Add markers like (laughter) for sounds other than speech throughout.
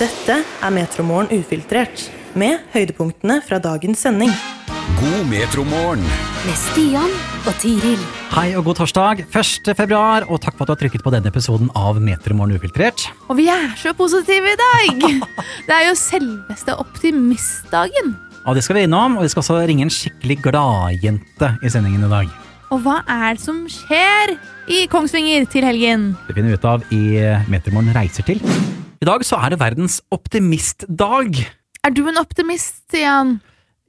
Dette er Metromorgen ufiltrert, med høydepunktene fra dagens sending. God metromorgen. med Stian og Tiril. Hei og god torsdag, 1. februar, og takk for at du har trykket på denne episoden av Metromorgen ufiltrert. Og vi er så positive i dag! (laughs) Det er jo selveste optimistdagen. Og det skal vi innom, og vi skal også ringe en skikkelig gladjente i sendingen i dag. Og hva er det som skjer i Kongsvinger til helgen? Det finner vi ut av i Metromorgen reiser til. I dag så er det verdens optimistdag. Er du en optimist, Stian?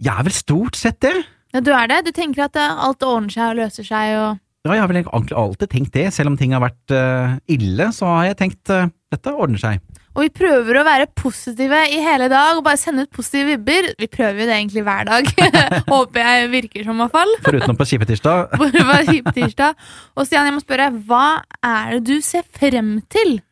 Jeg er vel stort sett det. Ja, du er det? Du tenker at eh, alt ordner seg og løser seg og Ja, jeg har vel egentlig alltid tenkt det. Selv om ting har vært uh, ille, så har jeg tenkt uh, dette ordner seg. Og vi prøver å være positive i hele dag og bare sende ut positive vibber. Vi prøver jo det egentlig hver dag. (laughs) Håper jeg virker som, i hvert fall. (laughs) Foruten på Skipetirsdag. Hvor (laughs) på var kjip tirsdag. Og Stian, jeg må spørre, hva er det du ser frem til?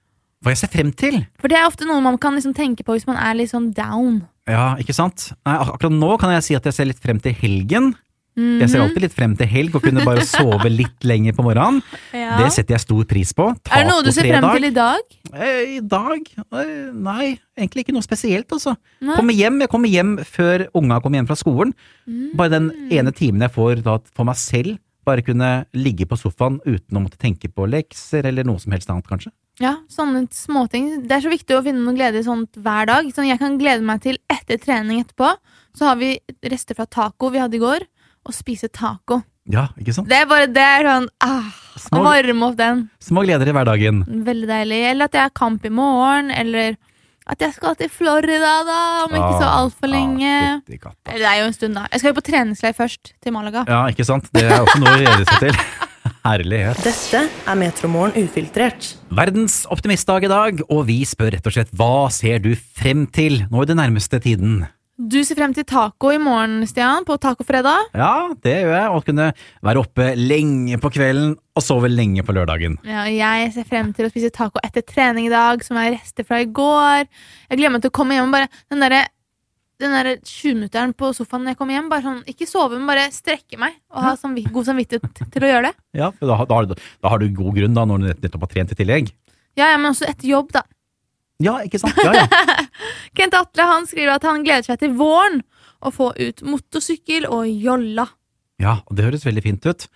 Hva jeg ser frem til? For det er ofte noe man kan liksom tenke på hvis man er litt sånn down. Ja, ikke sant? Nei, ak akkurat nå kan jeg si at jeg ser litt frem til helgen. Jeg Mhm. ser alltid litt frem til helg og kunne bare sove litt (laughs) lenger på morgenen. Ja. Det setter jeg stor pris på. Er det noe du ser frem til i dag? Eh, I dag? Eh, Nei, egentlig ikke noe spesielt, altså. Nei. Kommer hjem, jeg kommer hjem før unga kommer hjem fra skolen. Mm. Bare den ene timen jeg får da for meg selv, bare kunne ligge på sofaen uten å måtte tenke på lekser eller noe som helst annet, kanskje. Ja, sånne småting. Det er så viktig å finne noe glede i sånt hver dag. Sånn, jeg kan glede meg til etter trening etterpå. Så har vi rester fra taco vi hadde i går, og spise taco. Ja, ikke sant? Det er bare det er sånn ah, varme opp den. små gleder i hverdagen. Veldig deilig. Eller at jeg har kamp i morgen, eller at jeg skal til Florida, da, om ikke så altfor lenge. Ah. Eller det er jo en stund, da. Jeg skal jo på treningsleir først, til Malaga. Ja, ikke sant? Det er også noe å glede seg til. (laughs) Herlighet. Dette er Metromorgen ufiltrert. Verdens optimistdag i dag, og vi spør rett og slett hva ser du frem til nå i den nærmeste tiden? Du ser frem til taco i morgen, Stian, på tacofredag. Ja, det gjør jeg, å kunne være oppe lenge på kvelden og sove lenge på lørdagen. Ja, og jeg ser frem til å spise taco etter trening i dag, som er rester fra i går. Jeg gleder meg til å komme hjem og bare Den derre den der 20-minutteren på sofaen når jeg kommer hjem, bare sånn, ikke sove, men bare strekke meg og ha samvitt, god samvittighet til å gjøre det. Ja, da, har- da, du- da har du god grunn da, når du nettopp har trent i tillegg. Ja, ja, men også etter jobb, da. Ja, ikke sant? Ja, ja. (laughs) Kent Atle han skriver at han gleder seg til våren å få ut motorsykkel og jolla. ja, det høres veldig fint ut.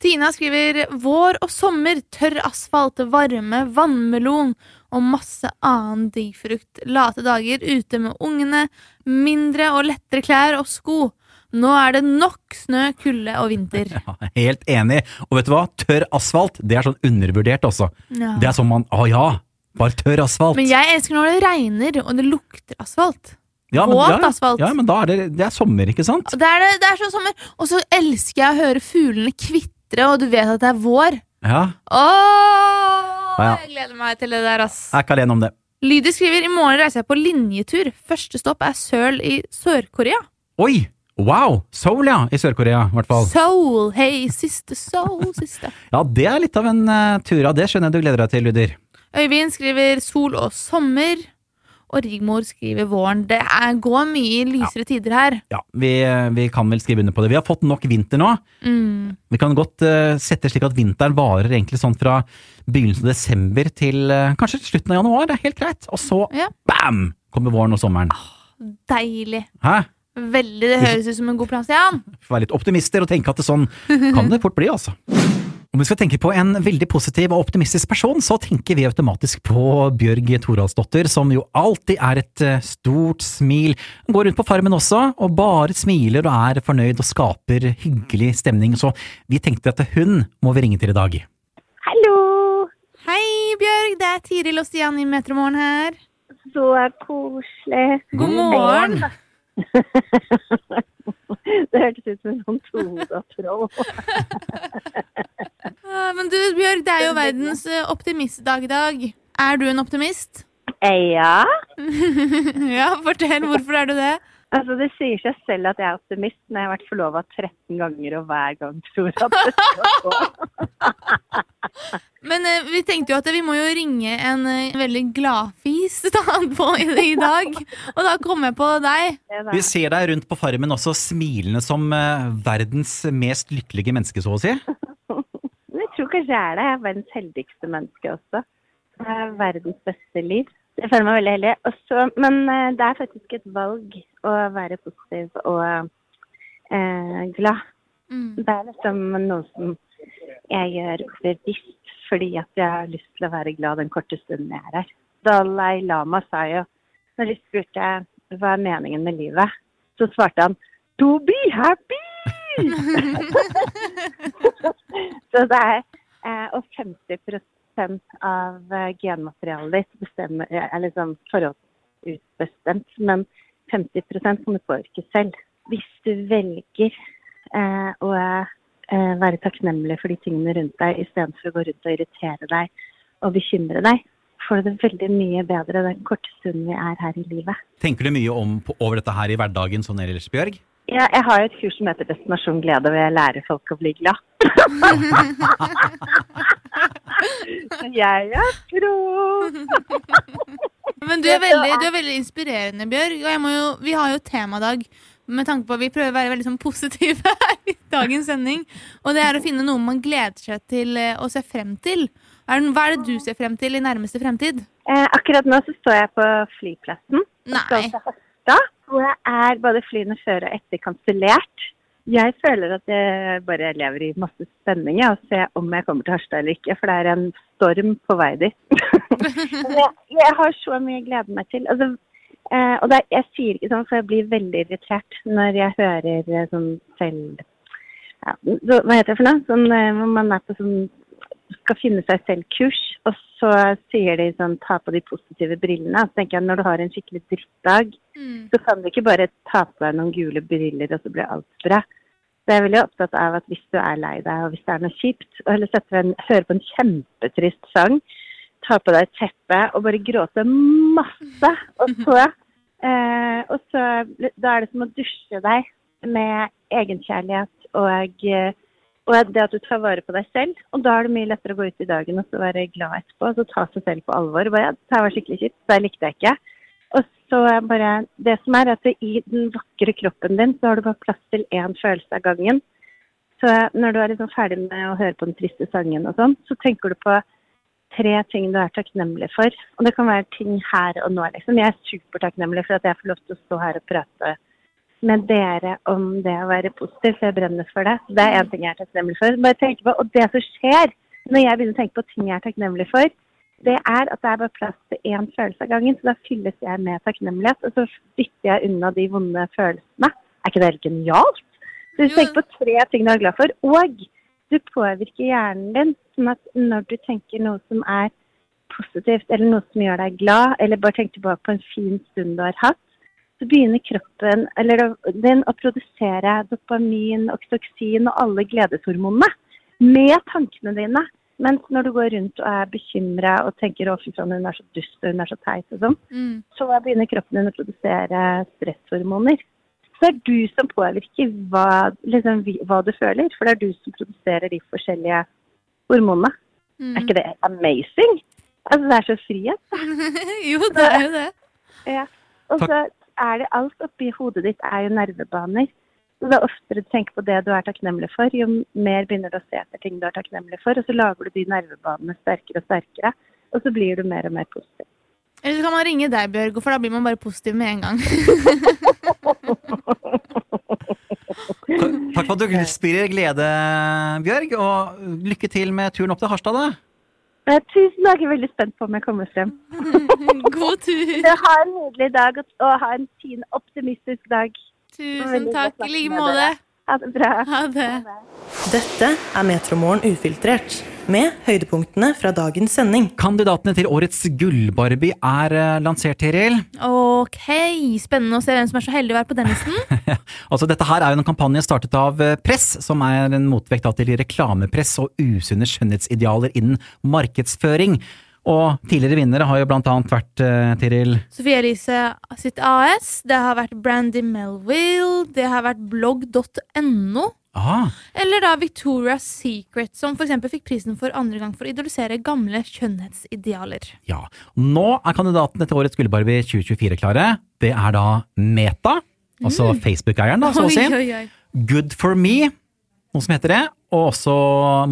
Tina skriver vår og sommer, tørr asfalt, varme, vannmelon og masse annen digfrukt. Late dager ute med ungene, mindre og lettere klær og sko. Nå er det nok snø, kulde og vinter. (laughs) Ja, helt enig. Og vet du hva? Tørr asfalt, det er sånn undervurdert også. Ja. Det er sånn man, å ja, bare tørr asfalt. Men jeg elsker når det regner og det lukter asfalt. ja, men, våt asfalt. Ja, men da er det, det er sommer, ikke sant? Det er, det, det er så sommer. Og så elsker jeg å høre fuglene kvitre, og du vet at det er vår. Ja, Åh, Ja, ja. jeg gleder meg til det der, ass. jeg er ikke alene om det. Lydi skriver i morgen reiser jeg på linjetur. Første stopp er Søl i Sør-Korea. Oi! Wow! Seoul, ja. I Sør-Korea, i hvert fall. Soul, hei, siste soul, siste. (laughs) Ja, det er litt av en uh, tur. av det skjønner jeg du gleder deg til, Luder. Øyvind skriver sol og sommer. Og Rigmor skriver våren. Det er, går mye lysere tider her. Ja, vi, vi kan vel skrive under på det. Vi har fått nok vinter nå. Mm. Vi kan godt uh, sette slik at vinteren varer egentlig sånn fra begynnelsen av desember til uh, kanskje slutten av januar. Det er helt greit. Og så Ja. bam! kommer våren og sommeren. Deilig. Hæ? Veldig. Det høres ut som en god plan, Stian. Får være litt optimister og tenke at det sånn kan det fort bli, altså. Om vi skal tenke på en veldig positiv og optimistisk person, så tenker vi automatisk på Bjørg Toralsdottir, som jo alltid er et eh, stort smil. Hun går rundt på Farmen også, og bare smiler og er fornøyd og skaper hyggelig stemning, så vi tenkte at hun må vi ringe til i dag. Hallo! Hei, Bjørg. Det er Tiril og Stian i Metromorgen her. Så koselig. God morgen. (laughs) Det hørtes ut som en sånn tohoda troll. (laughs) Men du, Bjørg, det er jo verdens eh, optimistdag i dag. Er du en optimist? Ja, (laughs) ja, fortell. Hvorfor er du det? altså det sier seg selv at jeg er optimist når jeg har vært forlova 13 ganger og hver gang tror at det skal gå. (laughs) Men eh, vi tenkte jo at vi må jo ringe en eh, veldig gladfis (laughs) da, på i, i dag. Og da kom jeg på deg. Det Vi ser deg rundt på Farmen også smilende som eh, verdens mest lykkelige menneske, så å si. Tror kanskje jeg er det. Jeg er verdens heldigste menneske også. Jeg er verdens beste liv. Jeg føler meg veldig heldig. Også, men eh, det er faktisk et valg å være positiv og eh, glad. Mm. Det er liksom noe som jeg gjør bevisst fordi at jeg har lyst til å være glad den korte stunden jeg er her. Dalai Lama sa jo, når de spurte hva er meningen med livet, så svarte han To be happy! (laughs) (laughs) så det er Og 50% av eh, genmaterialet ditt bestemmer, er liksom forhåndsutbestemt, men 50% kan du påvirke selv. Hvis du velger eh, å eh, være takknemlig for de tingene rundt deg, istedenfor å gå rundt og irritere deg og bekymre deg, får du det veldig mye bedre den korte stunden vi er her i livet. Tenker du mye om, over dette her i hverdagen sånn ellers, Bjørg? Ja, jeg har jo et kurs som heter Destinasjon glede, hvor jeg lærer folk å bli glad. (laughs) Jeg er pro. Men du er, veldig, du er veldig inspirerende, Bjørg. Og jo, vi har jo temadag med tanke på at vi prøver å være veldig sånn positive (laughs) i dagens sending. Og det er å finne noe man gleder seg til eh, å se frem til. Hva er det du ser frem til i nærmeste fremtid? Eh, akkurat nå så står jeg på flyplassen. Nei. Skal til Harstad, hvor jeg er både flyene før og etter kansellert. Jeg føler at jeg bare lever i masse spenning jeg, og ser om jeg kommer til Harstad eller ikke, for det er en storm på vei dit. (laughs) Jeg, jeg har så mye jeg gleder meg til. Altså, eh, og er- jeg sier ikke sånn, for jeg blir veldig irritert når jeg hører eh, sånn selv... Ja, så, hva heter det for noe? Sånn, eh, hvor man er på sånn skal finne seg selv-kurs, og så sier de sånn ta på de positive brillene. Så tenker jeg når du har en skikkelig drittdag, Mm. så kan du ikke bare ta på deg noen gule briller, og så blir alt bra. Så jeg er veldig opptatt av at hvis du er lei deg, og hvis det er noe kjipt, og heller sette en, høre på en kjempetrist sang, ta på deg et teppe og bare gråte masse. Og (laughs) så, eh, og så Da er det som å dusje deg med egenkjærlighet og, eh, og det at du tar vare på deg selv. Og da er det mye lettere å gå ut i dagen og så være glad etterpå. Og så ta seg selv på alvor. Bare, ja, det var skikkelig kjipt, det likte jeg ikke. Og så er bare Det som er at i den vakre kroppen din, så har du bare plass til én følelse av gangen. Så når du er liksom ferdig med å høre på den triste sangen og sånn, så tenker du på tre ting du er takknemlig for. Og det kan være ting her og nå, liksom. Jeg er supertakknemlig for at jeg får lov til å stå her og prate med dere om det å være positiv, for jeg brenner for det. Det er én ting jeg er takknemlig for. Bare tenk på, Og det som skjer når jeg begynner å tenke på ting jeg er takknemlig for, det er at det er bare plass til én følelse av gangen. Så da fylles jeg med takknemlighet, og så dytter jeg unna de vonde følelsene. Er ikke det helt genialt? Så hvis du tenker på tre ting du er glad for, og du påvirker hjernen din, sånn at når du tenker noe som er positivt, eller noe som gjør deg glad, eller bare tenker tilbake på en fin stund du har hatt, så begynner kroppen eller din å produsere dopamin, oksytocin og alle gledeshormonene med tankene dine. Mens når du går rundt og er bekymra og tenker 'å, fy faen, hun er så dust og hun er så teit', og sånn, Mm. så begynner kroppen din å produsere stresshormoner. Så det er du som påvirker hva, liksom, hva du føler, for det er du som produserer de forskjellige hormonene. Mm. Er ikke det amazing? Altså, det er så frihet. (laughs) jo, det er jo det. Ja. Og så er det alt oppi hodet ditt er jo nervebaner. Så det er oftere du tenker på det du er takknemlig for, jo mer begynner du å se etter ting du er takknemlig for, og så lager du de nervebanene sterkere og sterkere, og så blir du mer og mer positiv. Eller så kan man ringe deg, Bjørg, for da blir man bare positiv med en gang. (laughs) Takk for at du spirer glede, Bjørg, og lykke til med turen opp til Harstad, da. Tusen takk, jeg er veldig spent på om jeg kommer frem. (laughs) God tur. Ha en nydelig dag, og ha en fin, optimistisk dag. Tusen takk. I like måte. Ha det bra. Ha det. Dette er Metromorgen ufiltrert, med høydepunktene fra dagens sending. Kandidatene til årets Gull-Barbie er eh, lansert, Tiril. Ok, spennende å se hvem som er så heldig å være på den listen. (laughs) Altså, dette her er jo en kampanje startet av eh, Press, som er en motvekt til reklamepress og usunne skjønnhetsidealer innen markedsføring. Og tidligere vinnere har jo blant annet vært, uh, Tiril Sofie Elise sitt AS, det har vært Brandy Melville, det har vært blogg.no, eller da Victoria's Secret, som eksempel fikk prisen for andre gang for å idolisere gamle kjønnhetsidealer. Ja. Nå er kandidatene til årets Gull-Barbie 2024 klare. Det er da Meta, altså Facebook-eieren, da, så å si. Mm. Good for me, noe som heter det. Og også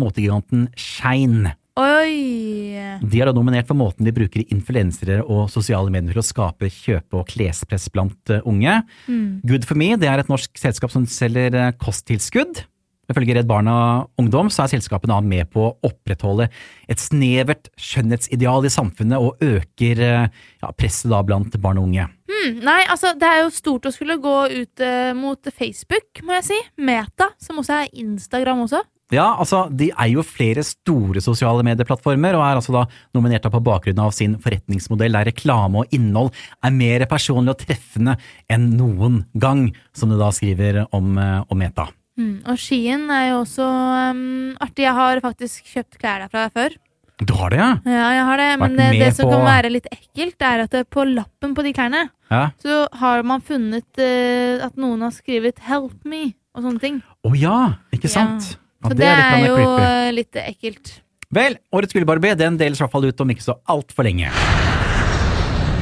motegiganten Shine. Oi! De er da nominert for måten de bruker influensere og sosiale medier til å skape kjøpe- og klespress blant unge. unge. Good for me det er et norsk selskap som selger eh, kosttilskudd. Ifølge Redd Barna Ungdom så er selskapet da med på å opprettholde et snevert skjønnhetsideal i samfunnet og øker eh, ja, presset da blant barn og unge. Hmm, nei, altså, det er jo stort å skulle gå ut eh, mot Facebook, må jeg si. Meta, som også er Instagram også. Ja, altså, De eier jo flere store sosiale medieplattformer, og er altså da nominert på bakgrunn av sin forretningsmodell der reklame og innhold er mer personlig og treffende enn noen gang, som du da skriver om, eh, om Meta. Mm, og Skien er jo også um, artig. Jeg har faktisk kjøpt klær derfra før. Du har det, ja? Ja, jeg har det, men det, det som på- kan være litt ekkelt, er at på lappen på de klærne Ja. så har man funnet uh, at noen har skrevet 'help me' og sånne ting. Å ja, ikke sant? Ja, Så det, litt er jo creepy. eh, litt ekkelt. Vel, årets gullbarbie den deles i hvert fall ut om ikke så altfor lenge.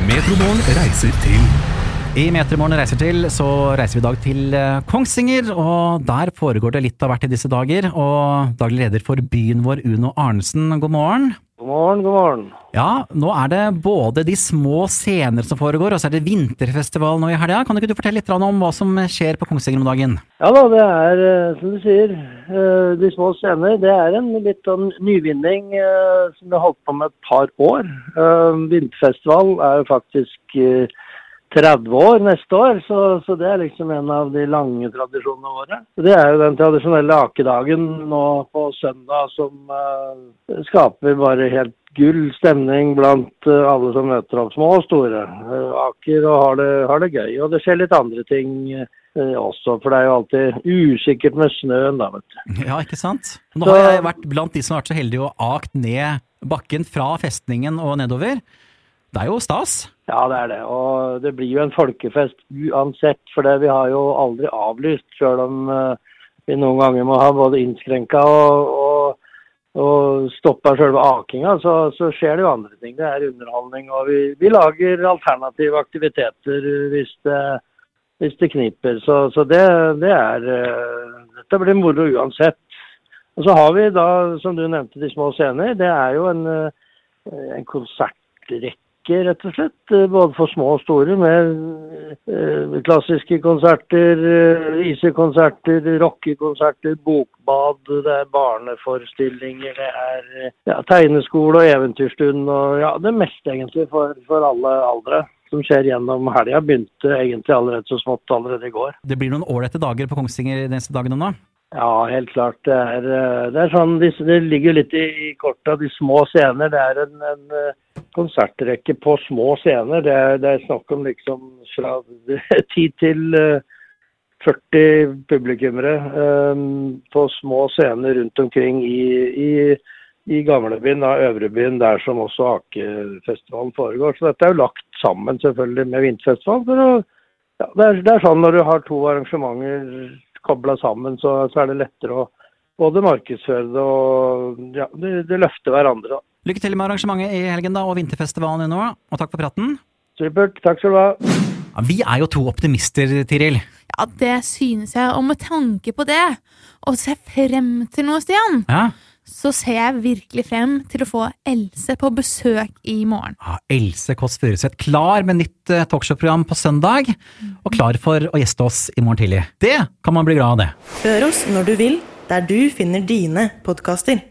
Metromorgen reiser til I Metromorgen reiser til, så reiser vi i dag til eh, Kongsvinger, og der foregår det litt av hvert i disse dager. Og daglig leder for byen vår, Uno Arnesen, god morgen. God morgen, god morgen. Ja, nå er det både de små scener som foregår, og så er det vinterfestival nå i helga. Kan ikke du fortelle litt om hva som skjer på Kongsvinger om dagen? Ja da, det er eh, som du sier, eh, De små scener. Det er en litt sånn nyvinning eh, som vi har holdt på med et par år. Vinterfestival er jo faktisk 30 år neste år, så, så det er liksom en av de lange tradisjonene våre. Det er jo den tradisjonelle akedagen nå på søndag som uh, skaper bare helt gull stemning blant uh, alle som møter opp, små og store. Uh, aker og har det, har det gøy. Og det skjer litt andre ting også, for det er jo alltid usikkert med snøen da, vet du. Ja, ikke sant? Nå har jeg vært blant de som har vært så heldige å akt ned bakken fra festningen og nedover. Det er jo stas. Ja, det er det. Og det blir jo en folkefest uansett, for det vi har jo aldri avlyst, sjøl om eh, vi noen ganger må ha både innskrenka og, og, og stoppa selve akinga, så, så skjer det jo andre ting. Det er underholdning, og vi, vi lager alternative aktiviteter hvis det, hvis det kniper. Så, så det, det er eh, Dette blir moro uansett. Og så har vi da, som du nevnte, de små scener. Det er jo en, eh, en konsertrekke rett og slett. eh, Både for små og store, med eh, klassiske konserter, isekonserter, visekonserter, rockekonserter, bokbad, det er barneforestillinger, det er eh, ja, tegneskole og eventyrstund og ja, det meste egentlig for, for alle aldre. Som skjer gjennom helga. Begynte egentlig allerede så smått allerede i går. Det blir noen ålreite dager på Kongsvinger de neste dagene nå. Ja, helt klart. Det er, eh, det er sånn, det ligger litt i, i kortet de små scener. Det er en, en eh, konsertrekke på små scener. Det er, det er snakk om liksom fra (laughs) 10 til eh, 40 publikummere um, på små scener rundt omkring i, i, i gamlebyen, da, Øvrebyen, der som også Akefestivalen foregår. Så dette er jo lagt sammen selvfølgelig med Vinterfestivalen. Ja, det, det er sånn når du har to arrangementer kobla sammen, så, så er det lettere å både markedsføre det og ja, det, det løfter hverandre. da. Lykke til med arrangementet i helgen da, og vinterfestivalen i nå, og takk for praten. Supert. Takk skal du ha. Ja, vi er jo to optimister, Tiril. Ja, det synes jeg. Og med tanke på det, og se frem til noe, Stian, Ja. Så ser jeg virkelig frem til å få Else på besøk i morgen. Ja, Else Kåss Furuseth klar med nytt eh, talkshow-program på søndag, og klar for å gjeste oss i morgen tidlig. Det kan man bli glad av, det. Hør oss når du vil, der du finner dine podkaster.